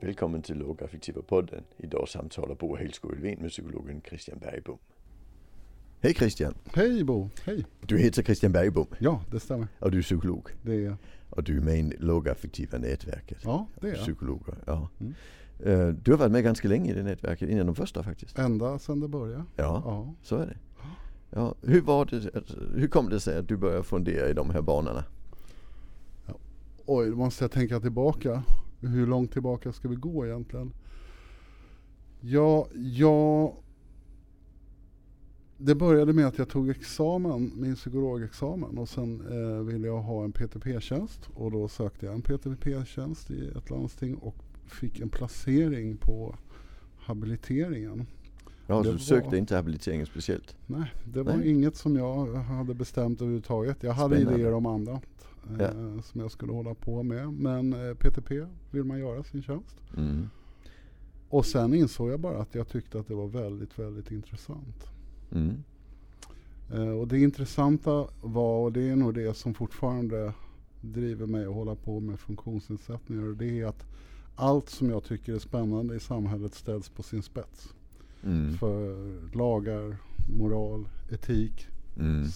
Välkommen till Lågaffektiva podden. Idag samtalar Bo Hejlsko Elvin med psykologen Christian Bergbom. Hej Christian! Hej Bo, hej! Du heter Christian Bergbom Ja, det stämmer. och du är psykolog. Det är, Och du är med i Lågaffektiva nätverket. ja, det är jag. Psykologer, ja. Mm. Eh, Du har varit med ganska länge i det nätverket, innan de första faktiskt. Ända sedan det började. Ja, Ja. så är det. Ja, hur, var det, hur kom det sig att du började fundera i de här banorna? Oj, då måste jag tänka tillbaka. Hur långt tillbaka ska vi gå egentligen? Ja, jag... Det började med att jag tog examen, min psykologexamen och sen eh, ville jag ha en PTP-tjänst och då sökte jag en PTP-tjänst i ett landsting och fick en placering på habiliteringen. Ja, så du var- sökte inte habiliteringen speciellt? Nej, det var Nej. inget som jag hade bestämt överhuvudtaget. Jag hade Spännande. idéer om annat eh, Ja. som jag skulle hålla på med. Men eh, PTP vill man göra sin tjänst. Mm. Och sen insåg jag bara att jag tyckte att det var väldigt, väldigt intressant. Mm. Eh, och det intressanta var, och det är nog det som fortfarande driver mig att hålla på med funktionsnedsättningar. Och det är att allt som jag tycker är spännande i samhället ställs på sin spets. Mm. För lagar, moral, etik, Mm.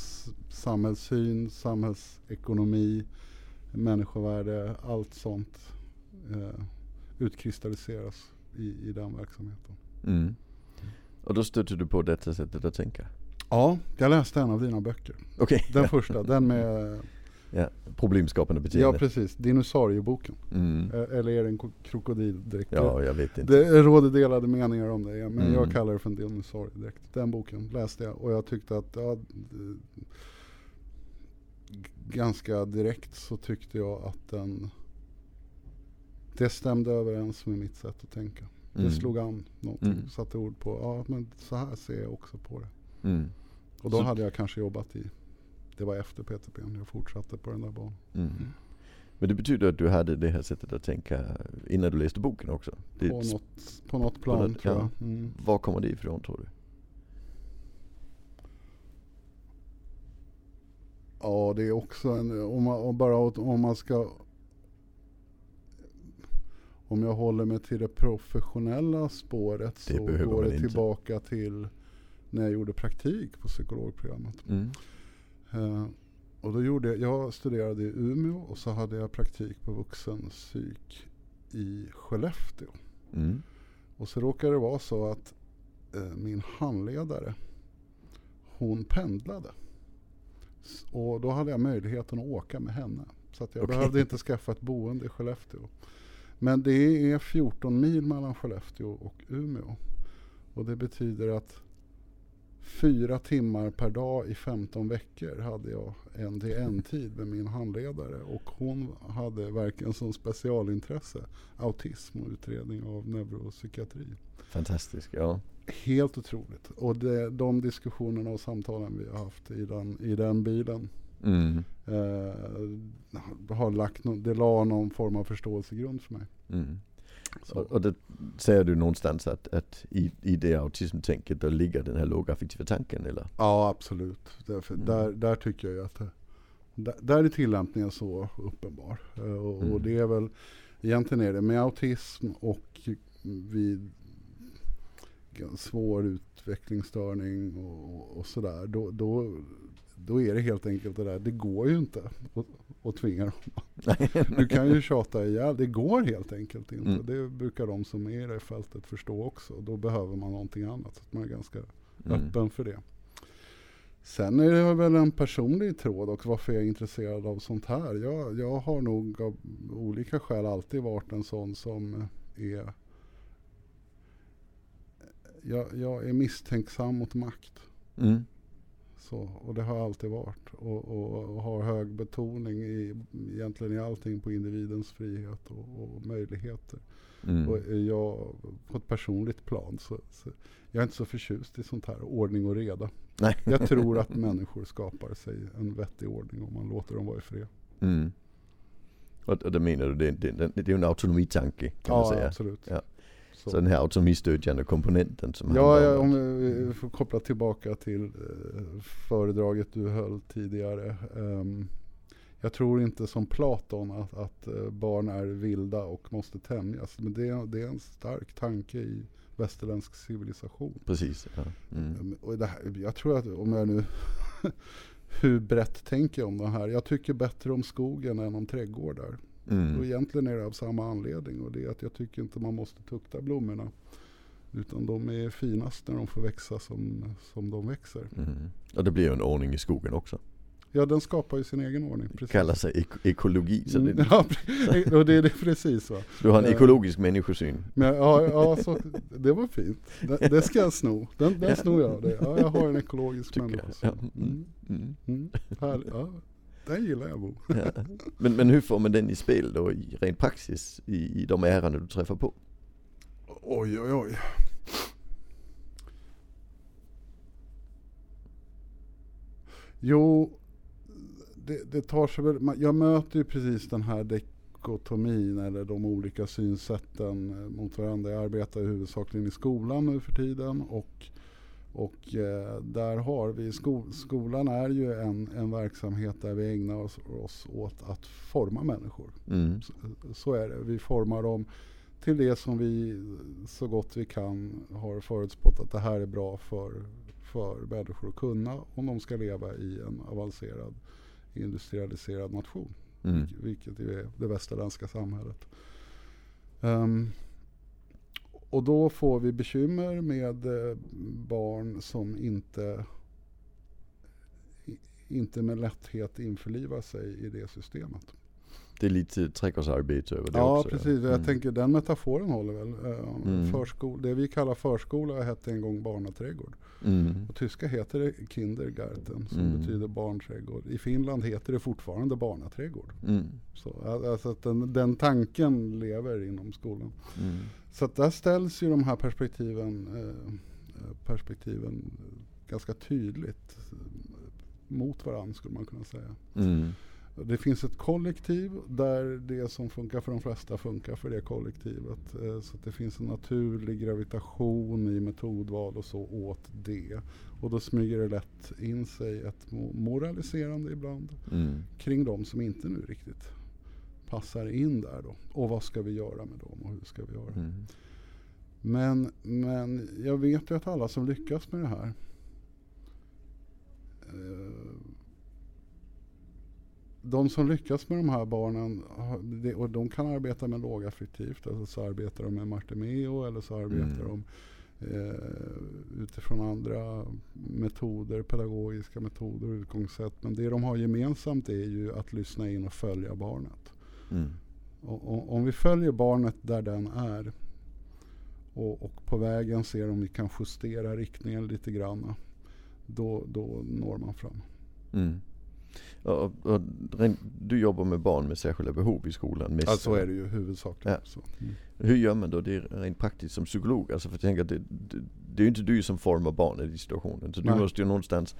samhällssyn, samhällsekonomi, människovärde, allt sånt eh, utkristalliseras i, i den verksamheten. Mm. Och då stötte du på detta sättet att tänka? Ja, jag läste en av dina böcker. Okej, Den första, den med, ja. problemskapande ja beteende. precis, dinosaurieboken. Mm. Eller är det en ko- krokodildräkt? Ja, jag vet inte. Det råder delade meningar om det, men Mm. jag kallar det för en dinosauriedräkt. Den boken läste jag och jag tyckte att, ja, ganska direkt så tyckte jag att den, det stämde överens med mitt sätt att tänka. Mm. Det slog an någonting, Mm. satte ord på, ja men så här ser jag också på det. Mm. Och då Så- hade jag kanske jobbat i, det var efter PTP, jag fortsatte på den där banan. Mm. Men det betyder att du hade det här sättet att tänka innan du läste boken också? På något, på något plan något- tror ja. jag. Mm. Var kommer det ifrån tror du? Ja, det är också en, om man, om bara om man ska om jag håller mig till det professionella spåret Det så går det inte. tillbaka till när jag gjorde praktik på psykologprogrammet. Mm. Eh, och då gjorde jag, jag studerade i Umeå och så hade jag praktik på vuxenpsyk i Skellefteå. Mm. Och så råkade det vara så att eh, min handledare, hon pendlade. Och då hade jag möjligheten att åka med henne. Så att jag Okej. behövde inte skaffa ett boende i Skellefteå. Men det är 14 mil mellan Skellefteå och Umeå. Och det betyder att fyra timmar per dag i 15 veckor hade jag en till en tid med min handledare. Och hon hade verkligen som specialintresse autism och utredning av neuropsykiatri. Fantastiskt, ja. Helt otroligt. Och det, de diskussionerna och samtalen vi har haft i den, i den bilen Mm. eh, har lagt no, det la någon form av förståelsegrund för mig. Mm. Och, och det säger du någonstans att, att i, i det autismtänket då ligger den här lågaffektiva tanken eller? ja, absolut. Därför, Mm. där, där tycker jag att där, där är tillämpningen så uppenbar. Eh, och, Mm. och det är väl, egentligen är det med autism och vid svår utvecklingsstörning och, och sådär. Då, då, då är det helt enkelt det där, det går ju inte att, att tvinga dem. Du kan ju tjata ihjäl, det går helt enkelt inte. Mm. Det brukar de som är i det fältet förstå också. Då behöver man någonting annat. Så att man är ganska Mm. öppen för det. Sen är det väl en personlig tråd och varför jag är intresserad av sånt här. Jag, jag har nog av olika skäl alltid varit en sån som är jag, jag är misstänksam mot makt. Mm. Så, och det har jag alltid varit. Och, och, och har hög betoning i, egentligen i allting på individens frihet och, och möjligheter. Mm. Och jag på ett personligt plan så, så jag är inte så förtjust i sånt här ordning och reda. Nej. Jag tror att människor skapar sig en vettig ordning om man låter dem vara i fred. Mm. Och, det menar du, det, det, det, är en autonomitanke kan man Ja, säga. absolut. Ja. Så. Så den här autonomistödjande komponenten som Ja, ja, om vi får koppla tillbaka till eh, föredraget du höll tidigare. Ehm, jag tror inte som Platon att, att eh, barn är vilda och måste tämjas. Men det, är- det är en stark tanke i västerländsk civilisation. Precis. Ja. Mm. Och det här, jag tror att om jag nu hur brett tänker jag om det här? Jag tycker bättre om skogen än om trädgårdar. Och Mm. egentligen är det av samma anledning och det är att jag tycker inte man måste tukta blommorna. Utan de är finast när de får växa som, som de växer. Mm. Och det blir ju en ordning i skogen också. Ja, den skapar ju sin egen ordning. Precis. Kallar sig ek- ekologi. Så Mm, det, Ja, pre- och det är det precis va. du har en eh, ekologisk människosyn. Men ja, ja så, det var fint. Det, det ska jag sno. Den, den snor jag av dig. Ja, jag har en ekologisk Tycker jag. människosyn. Ja. Mm, Mm. mm. Ja, den gillar jag Bo. Ja. Men, men hur får man den i spel då i ren praxis i, i de ärenden du träffar på? Oj, oj, oj. Jo, det, det tar sig väl, jag möter ju precis den här dikotomin eller de olika synsätten eh, mot varandra. Jag arbetar huvudsakligen i skolan nu för tiden och, och eh, där har vi, sko, skolan är ju en, en verksamhet där vi ägnar oss, oss åt att forma människor. Mm. Så, så är det. Vi formar dem till det som vi så gott vi kan har förutspått att det här är bra för, för människor att kunna om de ska leva i en avancerad industrialiserad nation. Mm. Vilket är det västerländska samhället. Ehm, och då får vi bekymmer med eh, barn som inte inte med lätthet införlivar sig i det systemet. Det är lite trädgårdsarbete över det Ja, också. precis. Jag Mm. tänker den metaforen håller väl. Eh, Mm. Förskol, det vi kallar förskola hette en gång barnaträdgård. Mm. På tyska heter det Kindergarten som Mm. betyder barnträdgård. I Finland heter det fortfarande barnaträdgård. Mm. Så, alltså att den, den tanken lever inom skolan. Så där ställs ju de här perspektiven, eh, perspektiven ganska tydligt eh, mot varandra skulle man kunna säga. Mm. Det finns ett kollektiv där det som funkar för de flesta funkar för det kollektivet. Eh, Så det finns en naturlig gravitation i metodval och så åt det. Och då smyger det lätt in sig ett mo- moraliserande ibland Mm. kring de som inte nu riktigt passar in där då. Och vad ska vi göra med dem och hur ska vi göra? Mm. Men, men jag vet ju att alla som lyckas med det här eh, de som lyckas med de här barnen och de kan arbeta med lågaffektivt. Alltså så arbetar de med Martemeo eller så arbetar Mm. de eh, utifrån andra metoder, pedagogiska metoder och utgångssätt. Men det de har gemensamt är ju att lyssna in och följa barnet. Mm. Och, och, om vi följer barnet där den är och, och på vägen ser om vi kan justera riktningen lite grann. Då, då når man fram. Mm. Och, och, du jobbar med barn med särskilda behov i skolan. Mest. Ja, så är det ju huvudsakligen. Ja. Mm. Hur gör man då det rent praktiskt som psykolog? Alltså för att det, det, det är ju inte du som formar barnet i situationen. Så du måste ju någonstans,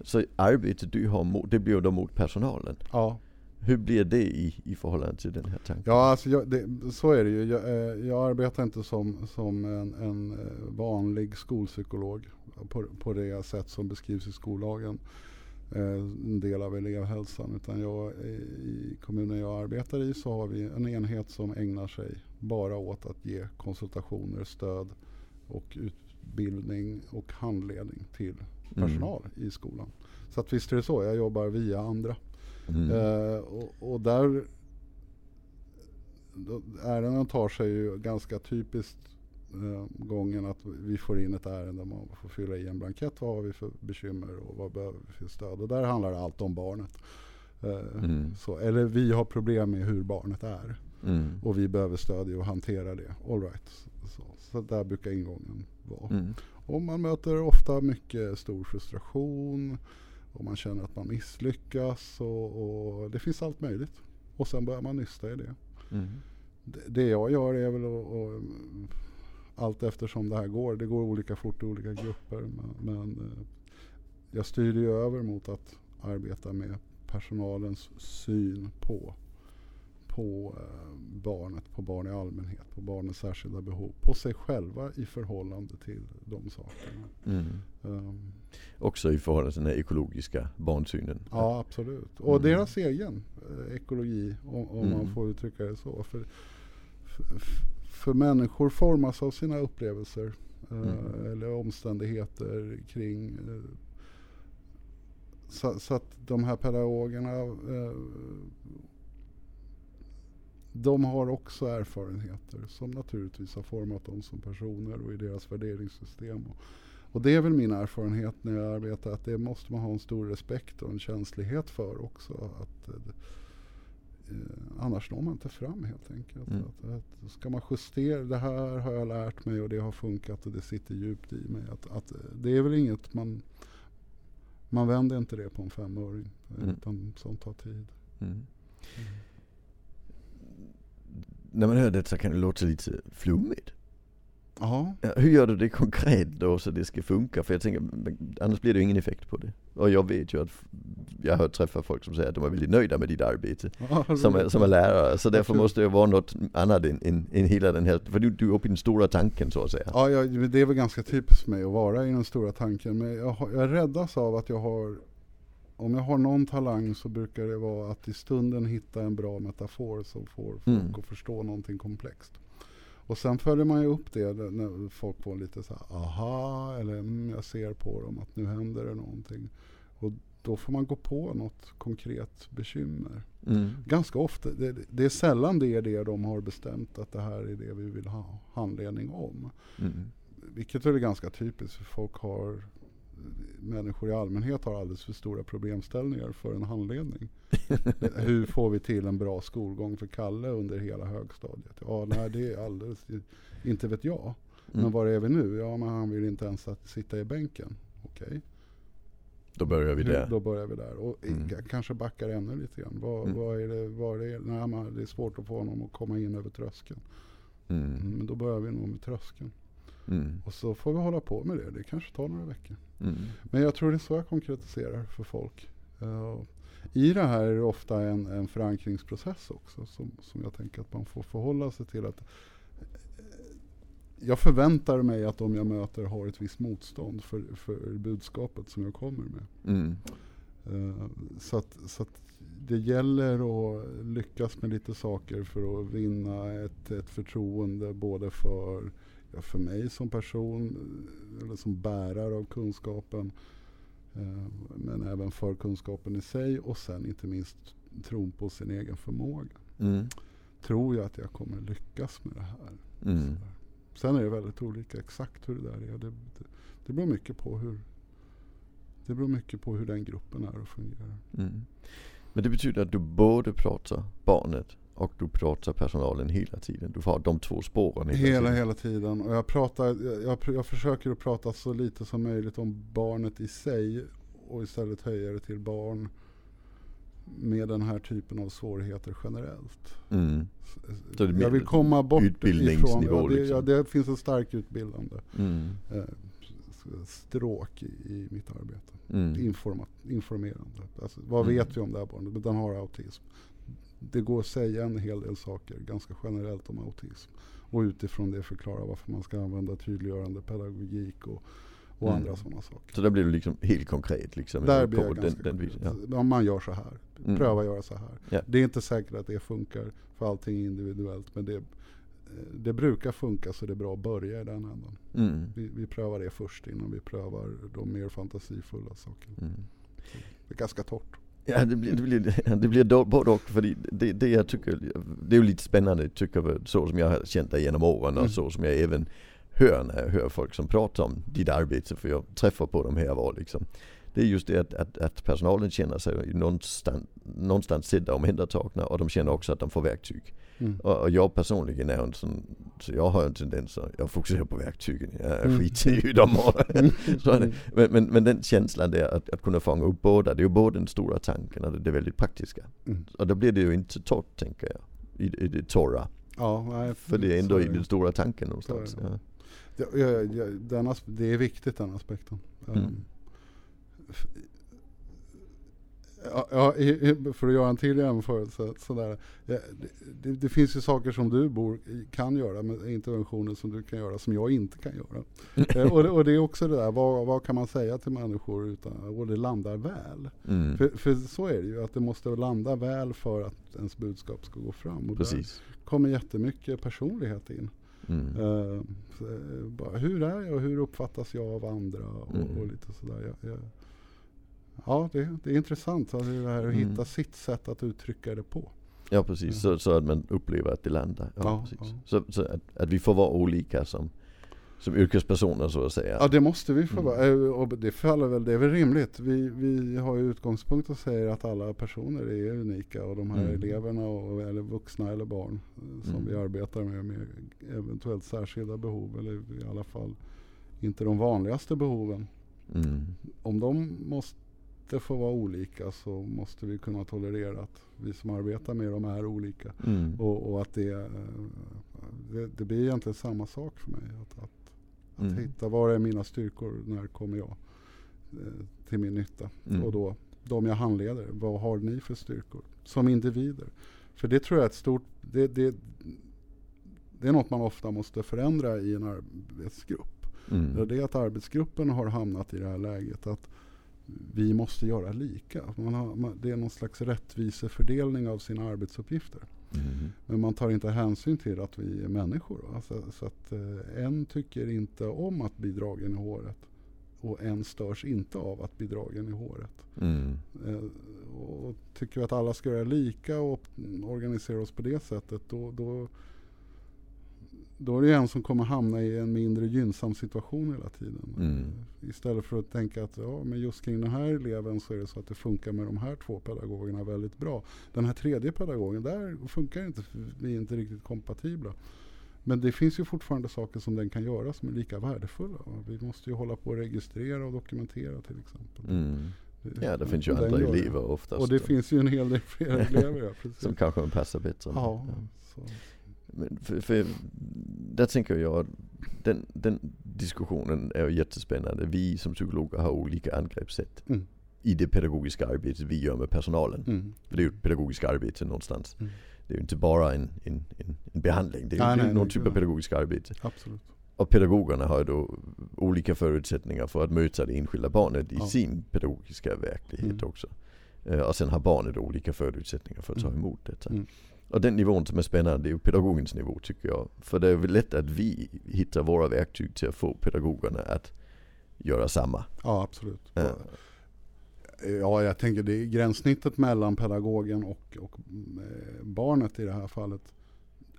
så arbetet du har mot, det blir då mot personalen. Ja, Hur blir det i, i förhållande till den här tanken? ja alltså jag, det, så är det ju. Jag, eh, jag arbetar inte som, som en, en eh, vanlig skolpsykolog på, på det sätt som beskrivs i skollagen. eh, En del av elevhälsan. Utan jag, i kommunen jag arbetar i så har vi en enhet som ägnar sig bara åt att ge konsultationer, stöd och utbildning och handledning till personal i skolan. Så att visst är det så, jag jobbar via andra. Mm. Eh, och, och där då- ärenden tar sig ju ganska typiskt eh, gången att vi får in ett ärende man får fylla i en blankett. Vad har vi för bekymmer och vad behöver vi för stöd? Och där handlar det allt om barnet. Eh, Mm. så, eller vi har problem med hur barnet är Mm. och vi behöver stöd i att hantera det. All right. så, så där brukar ingången vara. Mm. Och man möter ofta mycket stor frustration och man känner att man misslyckas och, och det finns allt möjligt. Och sen börjar man nysta i det. Mm. Det, det jag gör är väl att, att allt eftersom det här går, det går olika fort i olika grupper. Men, men eh, jag styr ju över mot att arbeta med personalens syn på, på eh, barnet, på barn i allmänhet, på barnens särskilda behov, på sig själva i förhållande till de sakerna. Mm. Um, Också i förhållande till den ekologiska barnsynen. ja, absolut. Och Mm. deras egen. eh, ekologi om, om Mm. man får uttrycka det så. För, för, för människor formas av sina upplevelser eh, Mm. eller omständigheter kring eh, så, så att de här pedagogerna eh, de har också erfarenheter som naturligtvis har format dem som personer och i deras värderingssystem. Och, och det är väl min erfarenhet när jag arbetar att det måste man ha en stor respekt och en känslighet för också. Att, eh, eh, annars når man inte fram helt enkelt. Mm. Att, att ska man justera, det här har jag lärt mig och det har funkat och det sitter djupt i mig. Att, att, eh, det är väl inget man, man vänder inte det på en femöring. Mm. Utan sånt tar tid. Mm. När man hör det så kan det låta lite flummigt. Ja, Hur gör du det konkret då så det ska funka? För jag tänker, annars blir det ju ingen effekt på det. Och jag vet ju att jag har träffat folk som säger att de är väldigt nöjda med ditt arbete. ja Som är, som är lärare. Så därför måste det vara något annat än, än, än hela den här, för du, du är uppe i den stora tanken så att säga. Ja, jag, det är väl ganska typiskt för mig att vara i den stora tanken. Men jag, jag räddas av att jag har, om jag har någon talang så brukar det vara att i stunden hitta en bra metafor som får folk Mm. att förstå någonting komplext. Och sen följer man ju upp det när folk får lite så här, aha, eller mm, jag ser på dem att nu händer det någonting. Och då får man gå på något konkret bekymmer. Mm. Ganska ofta, det, det är sällan det är det de har bestämt att det här är det vi vill ha handledning om. Mm. Vilket är ganska typiskt för folk har Människor i allmänhet har alldeles för stora problemställningar för en handledning. Hur får vi till en bra skolgång för Kalle under hela högstadiet? Ja, nej det är alldeles, inte vet jag. Men Mm. var är vi nu? Ja, men han vill inte ens att sitta i bänken. Okej, Då börjar vi där. då börjar vi där. Och Mm. kanske backar ännu lite grann. Vad, Mm. vad är det, vad är det? Nej, men det är svårt att få honom att komma in över tröskeln. Mm. Mm, Men då börjar vi nog med tröskeln. Mm. Och så får vi hålla på med det. Det kanske tar några veckor. Mm. Men jag tror det är så jag konkretiserar för folk. Eh, I det här är det ofta en, en förankringsprocess också. Som, som jag tänker att man får förhålla sig till. att eh, Jag förväntar mig att de jag möter har ett visst motstånd för, för budskapet som jag kommer med. Mm. Eh, Så att, så att det gäller att lyckas med lite saker för att vinna ett, ett förtroende både för, ja, för mig som person eh, eller som bärare av kunskapen eh, men även för kunskapen i sig och sen inte minst tron på sin egen förmåga. Mm. Tror jag att jag kommer lyckas med det här? Mm. Sen är det väldigt olika exakt hur det där är. Det, det, det beror mycket på hur det beror mycket på hur den gruppen är och fungerar. Mm. Men det betyder att du både pratar barnet och du pratar personalen hela tiden. Du har de två spåren hela, Hela, tiden. hela tiden. Och jag, pratar, jag, jag, försöker att prata så lite som möjligt om barnet i sig och istället höja det till barn med den här typen av svårigheter generellt. Mm. Mer jag vill komma bort ifrån, ja, det, liksom. ja, det finns en stark utbildande Mm. eh, stråk i, i mitt arbete. Mm. Informa, informerande. Alltså, vad Mm. vet vi om det här barnet? Men Den har autism. Det går att säga en hel del saker ganska generellt om autism. Och utifrån det förklara varför man ska använda tydliggörande pedagogik och, och Mm. andra sådana saker. Så där blir du liksom helt konkret liksom. Där blir jag den, ganska den, konkret. ja. Ja, Man gör så här. Mm. Pröva göra så här. Ja. Det är inte säkert att det funkar för allting är individuellt. Men det, eh, det brukar funka så det är bra att börja i den änden. Mm. Vi, vi prövar det först innan vi prövar de mer fantasifulla sakerna. Mm. Det är ganska torrt. Ja det blir, det blir, det blir då- både och. För det, det jag tycker, det är ju lite spännande tycker jag, så som jag har känt dig genom åren Mm. och så som jag även hör när jag hör folk som pratar om ditt arbete. För jag träffar på dem här och var liksom. Det är just det att, att, att personalen känner sig någonstans, någonstans sedda och omhändertagna och de känner också att de får verktyg. Mm. Och, och jag personligen är en sån, så jag har en tendens att, jag fokuserar på verktygen. Jag Mm. skiter i hur de har så är det. Men, men, men den känslan där att, att kunna fånga upp båda, det är ju både den stora tanken och det väldigt praktiska. Mm. Och då blir det ju inte torrt tänker jag. I, i det torra. Ja, nej, För det är ändå i den stora tanken någonstans. Ja. Den det är viktigt den aspekten. Mm. F- Ja, för att göra en till jämförelse. Sådär. Ja, det, det, finns ju saker som du bor, kan göra med interventioner som du kan göra som jag inte kan göra. Eh, och, det, och, det, är också det där, vad, vad, kan man säga till människor utan, och det landar väl. Mm. För, för, så är det ju, att det måste landa väl för att ens budskap ska gå fram. Och Precis. där kommer jättemycket personlighet in. Mm. Uh, bara, hur är jag och hur uppfattas jag av andra? Och, mm. och lite sådär. Jag, jag, Ja, det, det är intressant alltså det här att mm. hitta sitt sätt att uttrycka det på. Ja precis, så, så att man upplever att det landar. Ja, ja, precis. Ja. Så, så att, att, vi får vara olika som, som yrkespersoner så att säga. Ja det måste vi få mm. vara. Och det faller väl, det är väl rimligt. Vi, vi har ju utgångspunkt och säger att alla personer är unika och de här mm. eleverna, och, eller vuxna eller barn eh, som mm. vi arbetar med med eventuellt särskilda behov eller i alla fall inte de vanligaste behoven. Mm. Om de måste får vara olika så måste vi kunna tolerera att vi som arbetar med dem är olika. Mm. Och, och, att det, eh, det, det, blir egentligen samma sak för mig. Att, att, att mm. hitta var är mina styrkor, när kommer jag eh, till min nytta. Mm. Och då de jag handleder, vad har ni för styrkor som individer? För det tror jag är ett stort, det, det, det är något man ofta måste förändra i en arbetsgrupp. Mm. Det är att arbetsgruppen har hamnat i det här läget att vi måste göra lika. Man har, man, det är någon slags rättvisefördelning av sina arbetsuppgifter. Mm. Men man tar inte hänsyn till att vi är människor. Alltså, så att eh, en tycker inte om att bli dragen i håret. Och en störs inte av att bli dragen i håret. Mm. Eh, och tycker vi att alla ska göra lika och organisera oss på det sättet. Då, då då är det en som kommer hamna i en mindre gynnsam situation hela tiden. Mm. Istället för att tänka att ja, men just kring den här eleven så är det så att det funkar med de här två pedagogerna väldigt bra. Den här tredje pedagogen, där funkar inte, vi är inte riktigt kompatibla. Men det finns ju fortfarande saker som den kan göra som är lika värdefulla. Vi måste ju hålla på att registrera och dokumentera till exempel. Mm. Ja, det finns ju andra elever oftast. Och det då. finns ju en hel del fler elever. Ja, som kanske passar bättre. Ja, ja. För, för där tänker jag, den, den diskussionen är jättespännande. Vi som psykologer har olika angreppssätt. Mm. i det pedagogiska arbetet vi gör med personalen. Mm. För det är ju ett pedagogiskt arbete någonstans. Mm. Det är ju inte bara en, en, en, en behandling, det är nej, nej, någon nej, typ av pedagogiskt arbete. Absolut. Och pedagogerna har ju då olika förutsättningar för att möta det enskilda barnet i ja. sin pedagogiska verklighet mm. också. Uh, och sen har barnet olika förutsättningar för att ta mm. emot detta. Och den nivån som är spännande det är ju pedagogens nivå tycker jag. För det är väl lätt att vi hittar våra verktyg till att få pedagogerna att göra samma. Ja absolut. Ja. Ja, jag tänker det är gränssnittet mellan pedagogen och, och eh, barnet i det här fallet.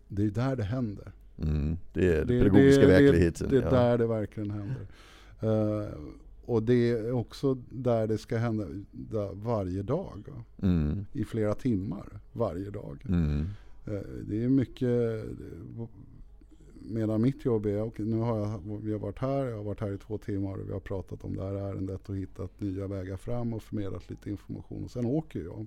Det är där det händer. Mm, det är det, pedagogiska det, verkligheten. Det, det är ja. där det verkligen händer. Uh, och det är också där det ska hända varje dag. Mm. I flera timmar varje dag. Mm. Eh, det är mycket, medan mitt jobb är, och nu har jag, vi har varit här, jag har varit här i två timmar och vi har pratat om det här ärendet och hittat nya vägar fram och förmedlat lite information. Och sen åker jag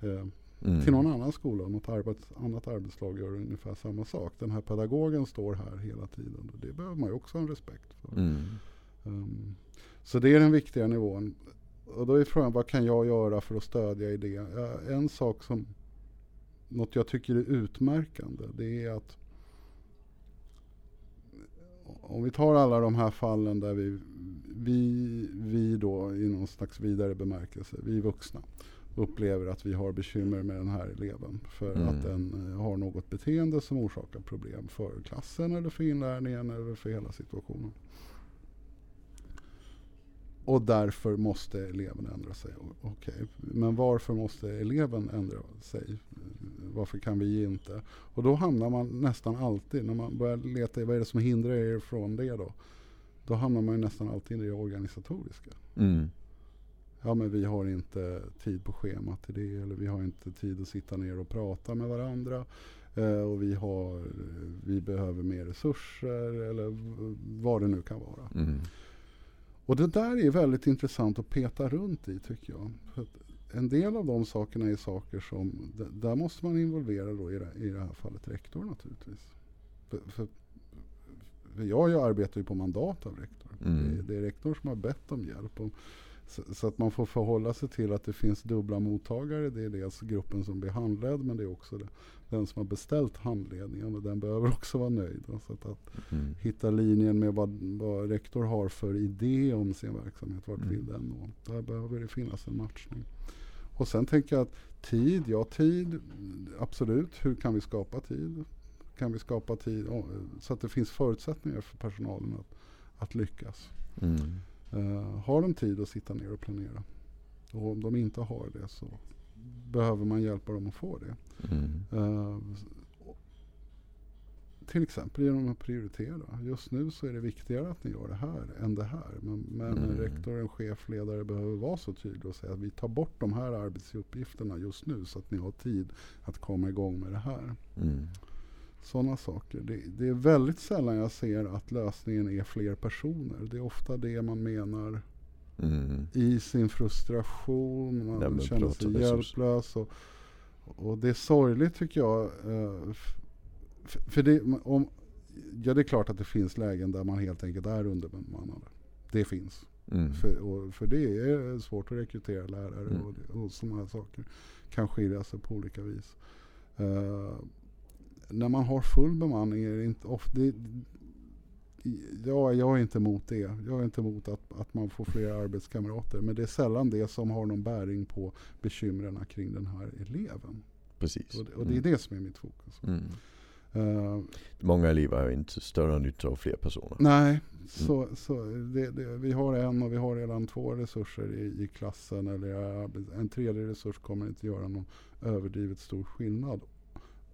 eh, mm. till någon annan skola, något arbets, annat arbetslag gör ungefär samma sak. Den här pedagogen står här hela tiden och det behöver man ju också ha en respekt för. Um, så det är den viktiga nivån. Och då är frågan, vad kan jag göra för att stödja i det? En sak som, något jag tycker är utmärkande, det är att om vi tar alla de här fallen där vi, vi, vi då i någon slags vidare bemärkelse, vi vuxna, upplever att vi har bekymmer med den här eleven för mm. att den eh, har något beteende som orsakar problem för klassen eller för inlärningen eller för hela situationen. Och därför måste eleven ändra sig. Okej, okay. men varför måste eleven ändra sig? Varför kan vi inte? Och då hamnar man nästan alltid, när man börjar leta i vad är det som hindrar er från det då? Då hamnar man nästan alltid i det organisatoriska. Mm. Ja men vi har inte tid på schemat till det eller vi har inte tid att sitta ner och prata med varandra. Eh, och vi, har, vi behöver mer resurser eller vad det nu kan vara. Mm. Och det där är väldigt intressant att peta runt i tycker jag. För en del av de sakerna är saker som, där måste man involvera då i det, i det här fallet rektor naturligtvis. För, för, för jag, jag arbetar ju på mandat av rektor. Mm. Det, det, är rektor som har bett om hjälp. Och Så, så, att man får förhålla sig till att det finns dubbla mottagare. Det är dels gruppen som blir handledd men det är också det, den som har beställt handledningen och den behöver också vara nöjd. Så att, att mm. hitta linjen med vad, vad, rektor har för idé om sin verksamhet. Vart mm. vill den nå? Där behöver det finnas en matchning. Och sen tänker jag att tid, ja tid, absolut. Hur kan vi skapa tid? Kan vi skapa tid så att det finns förutsättningar för personalen att, att lyckas? Mm. Uh, har de tid att sitta ner och planera? Och om de inte har det så behöver man hjälpa dem att få det. Mm. Uh, till exempel genom att prioritera. Just nu så är det viktigare att ni gör det här än det här. Men, men mm. en rektor, en chef, ledare behöver vara så tydlig och säga att vi tar bort de här arbetsuppgifterna just nu så att ni har tid att komma igång med det här. Mm. Sådana saker. Det, det, är väldigt sällan jag ser att lösningen är fler personer. Det är ofta det man menar mm. i sin frustration. Man Nej, känner sig hjälplös. Och, och det är sorgligt tycker jag. Eh, för det, om, ja, det är klart att det finns lägen där man helt enkelt är underbemannad. Det finns. Mm. För, och, för det är svårt att rekrytera lärare mm. och, och sådana här saker kan skilja sig på olika vis. Uh, när man har full bemanning är det inte ofta... Ja, jag är inte emot det. Jag är inte emot att, att man får fler arbetskamrater. Men det är sällan det som har någon bäring på bekymren kring den här eleven. Precis. Och, det, och det är mm. det som är mitt fokus. Mm. Uh, Många elever har inte större nytta av fler personer. Nej, mm. så, så det, det, vi har en och vi har redan två resurser i, i klassen. Eller en tredje resurs kommer inte göra någon överdrivet stor skillnad.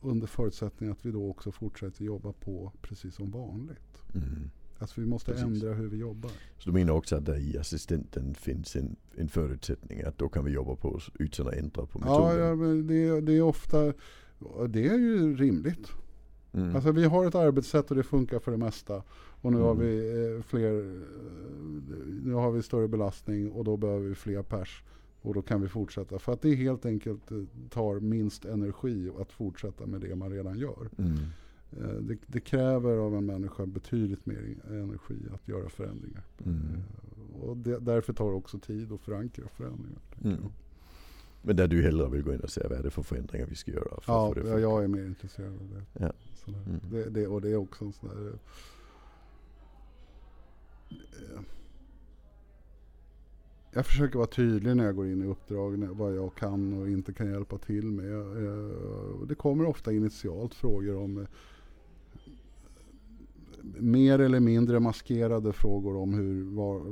Under förutsättning att vi då också fortsätter jobba på precis som vanligt. Mm. Alltså vi måste precis. ändra hur vi jobbar. Så du menar också att det i assistenten finns en, en förutsättning att då kan vi jobba på utan att ändra på metoden? Ja, ja men det, det är ofta, det är ju rimligt. Mm. Alltså vi har ett arbetssätt och det funkar för det mesta. Och nu mm. har vi eh, fler, eh, nu har vi större belastning och då behöver vi fler pers. Och då kan vi fortsätta. För att det helt enkelt eh, tar minst energi att fortsätta med det man redan gör. Mm. Eh, det, det, kräver av en människa betydligt mer energi att göra förändringar. Mm. Eh, och det, därför tar det också tid att förankra förändringar. Mm. Men där du hellre vill gå in och säga vad är det för förändringar vi ska göra? För ja, ja, jag är mer intresserad av det. Ja. Mm. Det, det, och det är också en sån där... Jag försöker vara tydlig när jag går in i uppdrag, vad jag kan och inte kan hjälpa till med. Eh, det kommer ofta initialt frågor om eh, mer eller mindre maskerade frågor om hur var,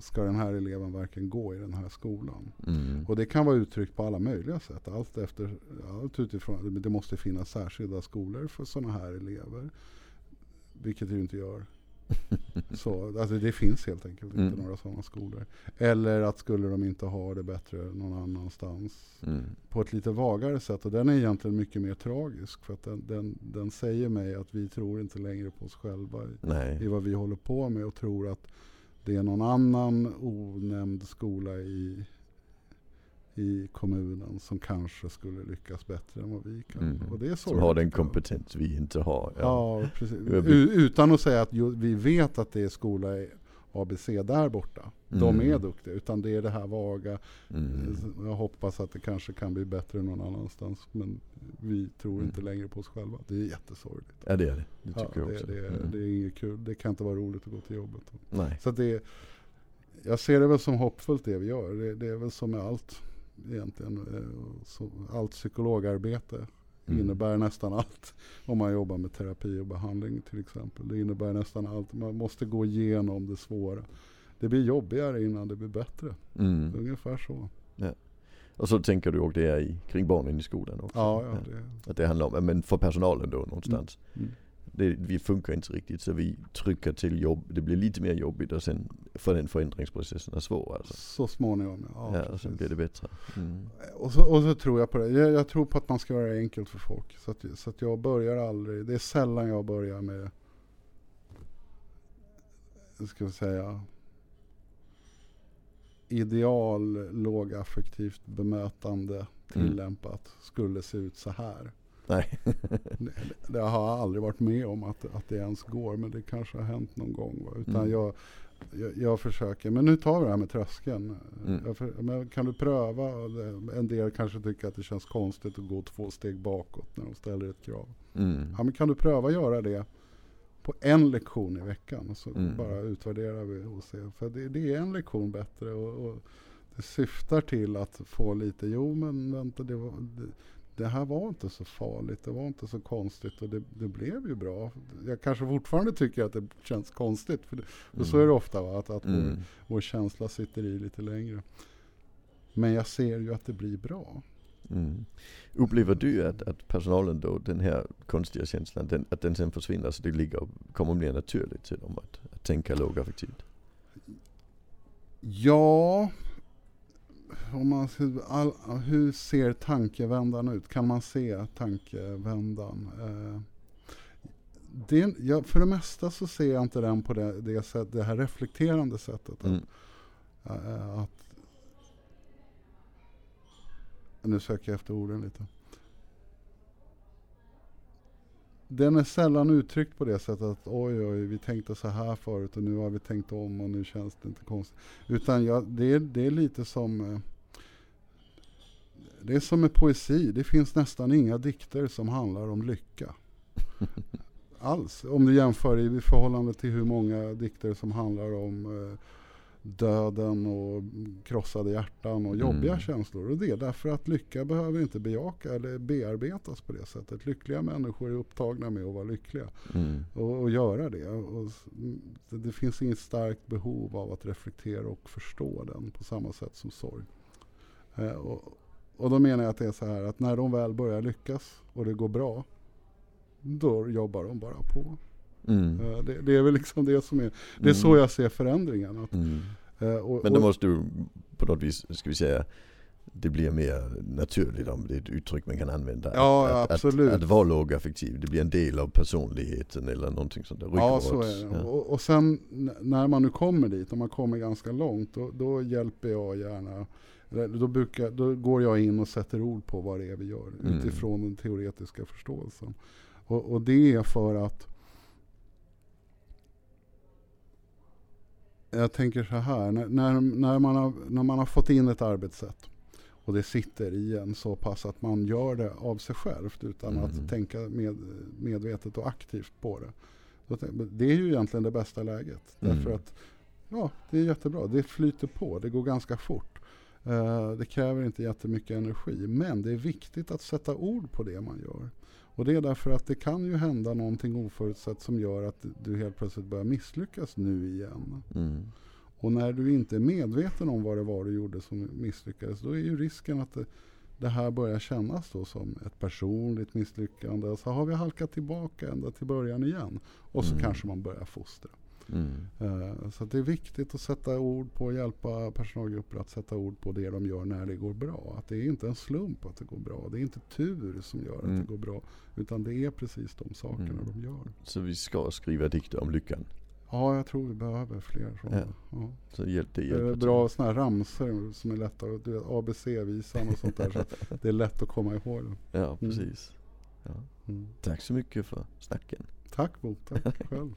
ska den här eleven verkligen gå i den här skolan. Mm. Och det kan vara uttryckt på alla möjliga sätt. Allt, efter, allt utifrån, det måste finnas särskilda skolor för sådana här elever. Vilket det ju inte gör. Så, alltså det finns helt enkelt mm. inte några sådana skolor. Eller att skulle de inte ha det bättre någon annanstans. Mm. På ett lite vagare sätt. Och den är egentligen mycket mer tragisk. För att den, den, den säger mig att vi tror inte längre på oss själva i, i vad vi håller på med. Och tror att det är någon annan onämnd skola i, i kommunen som kanske skulle lyckas bättre än vad vi kan. Mm. Och det är som har den kompetens vi inte har. Ja, ja precis. Utan att säga att vi vet att det är skola ABC där borta. De mm. är duktiga. Utan det är det här vaga. Mm. Jag hoppas att det kanske kan bli bättre någon annanstans. Men vi tror mm. inte längre på oss själva. Det är jättesorgligt. Ja det är det. Det tycker ja, jag också. Det, det, mm. det, är inget kul. Det kan inte vara roligt att gå till jobbet. Nej. Så det, jag ser det väl som hoppfullt det vi gör. Det, det är väl som med allt egentligen. Eh, så allt psykologarbete mm. innebär nästan allt. Om man jobbar med terapi och behandling till exempel. Det innebär nästan allt. Man måste gå igenom det svåra. Det blir jobbigare innan det blir bättre. Mm. Ungefär så. Ja. Och så tänker du också det är i, kring barnen i skolan också? Ja, ja, det. Att det handlar om, men för personalen då någonstans. Mm. Det, vi funkar inte riktigt så vi trycker till jobb. Det blir lite mer jobbigt och sen för den förändringsprocessen är svår. Alltså. Så småningom ja. Ja, och sen blir det bättre. Mm. Och, så, och så tror jag på det. Jag, jag, tror på att man ska göra det enkelt för folk. Så att, så att jag börjar aldrig, det är sällan jag börjar med, ska vi säga, ideal lågaffektivt bemötande mm. tillämpat mm. skulle se ut så här. Nej. det, det, har jag aldrig varit med om att, att det ens går. Men det kanske har hänt någon gång. Va? Utan mm. jag, jag, jag försöker, men nu tar vi det här med tröskeln. Mm. För, men kan du pröva? En del kanske tycker att det känns konstigt att gå två steg bakåt när de ställer ett krav. Mm. Ja, men kan du pröva göra det på en lektion i veckan? Och så Mm. bara utvärderar vi och ser. För det, det är en lektion bättre. Och, och det syftar till att få lite, jo men vänta, det, var, det, det här var inte så farligt, det var inte så konstigt och det, det blev ju bra. Jag kanske fortfarande tycker att det känns konstigt, för, det, för så är det ofta va? att, att vår, Mm. vår känsla sitter i lite längre. Men jag ser ju att det blir bra. Mm. Upplever du att, att personalen då, den här konstiga känslan, den, att den sen försvinner så det ligger, kommer mer naturligt till dem att, att tänka lågaffektivt? Ja, om man, all, hur ser tankevändan ut? Kan man se tankevändan? Eh, det, ja, för det mesta så ser jag inte den på det, det, sätt, det här reflekterande sättet. Mm. Att, eh, att, nu söker jag efter orden lite. Den är sällan uttryckt på det sättet att oj oj vi tänkte så här förut och nu har vi tänkt om och nu känns det inte konstigt. Utan ja, det, är, det är lite som eh, det är som med poesi. Det finns nästan inga dikter som handlar om lycka. Alls. Om du jämför i förhållande till hur många dikter som handlar om eh, döden och krossade hjärtan och jobbiga Mm. känslor. Och det är därför att lycka behöver inte bejaka eller bearbetas på det sättet. Lyckliga människor är upptagna med att vara lyckliga Mm. och, och göra det. Och. Det finns inget starkt behov av att reflektera och förstå den på samma sätt som sorg. Eh, och, och då menar jag att det är så här att när de väl börjar lyckas och det går bra, då jobbar de bara på. Mm. Eh, det, det är väl liksom det som är, det är Mm. så jag ser förändringen. Att, Mm. eh, och, Men då måste du på något vis, ska vi säga, det blir mer naturligt om det är ett uttryck man kan använda. Ja, att, absolut. Att, att vara lågaffektiv, det blir en del av personligheten eller någonting sånt där. Ja, så är det. Ja. Och, och sen när man nu kommer dit, och man kommer ganska långt, då, då hjälper jag gärna då, brukar, då går jag in och sätter ord på vad det är vi gör Mm. utifrån den teoretiska förståelsen. Och, och det är för att jag tänker så här, när, när, när, man har, när man har fått in ett arbetssätt och det sitter i en så pass att man gör det av sig självt utan Mm. att tänka med, medvetet och aktivt på det. Det är ju egentligen det bästa läget. Mm. Därför att ja, det är jättebra. Det flyter på. Det går ganska fort. Eh, det kräver inte jättemycket energi. Men det är viktigt att sätta ord på det man gör. Och det är därför att det kan ju hända någonting oförutsett som gör att du helt plötsligt börjar misslyckas nu igen. Mm. Och när du inte är medveten om vad det var du gjorde som misslyckades, då är ju risken att det, det här börjar kännas då som ett personligt misslyckande. Så har vi halkat tillbaka ända till början igen. Och så Mm. kanske man börjar fostra. Mm. Eh, Så det är viktigt att sätta ord på, hjälpa personalgrupper att sätta ord på det de gör när det går bra. Att det är inte en slump att det går bra. Det är inte tur som gör att Mm. det går bra. Utan det är precis de sakerna Mm. de gör. Så vi ska skriva dikter om lyckan. Ja, jag tror vi behöver fler sådana. Ja. Ja. Så hjälp, det Det hjälper är bra sådana här ramsor som är lätta, du vet, ABC-visan och sånt där. så det är lätt att komma ihåg. Ja, precis. Ja. Mm. Tack så mycket för snacken. Tack Bo, tack själv.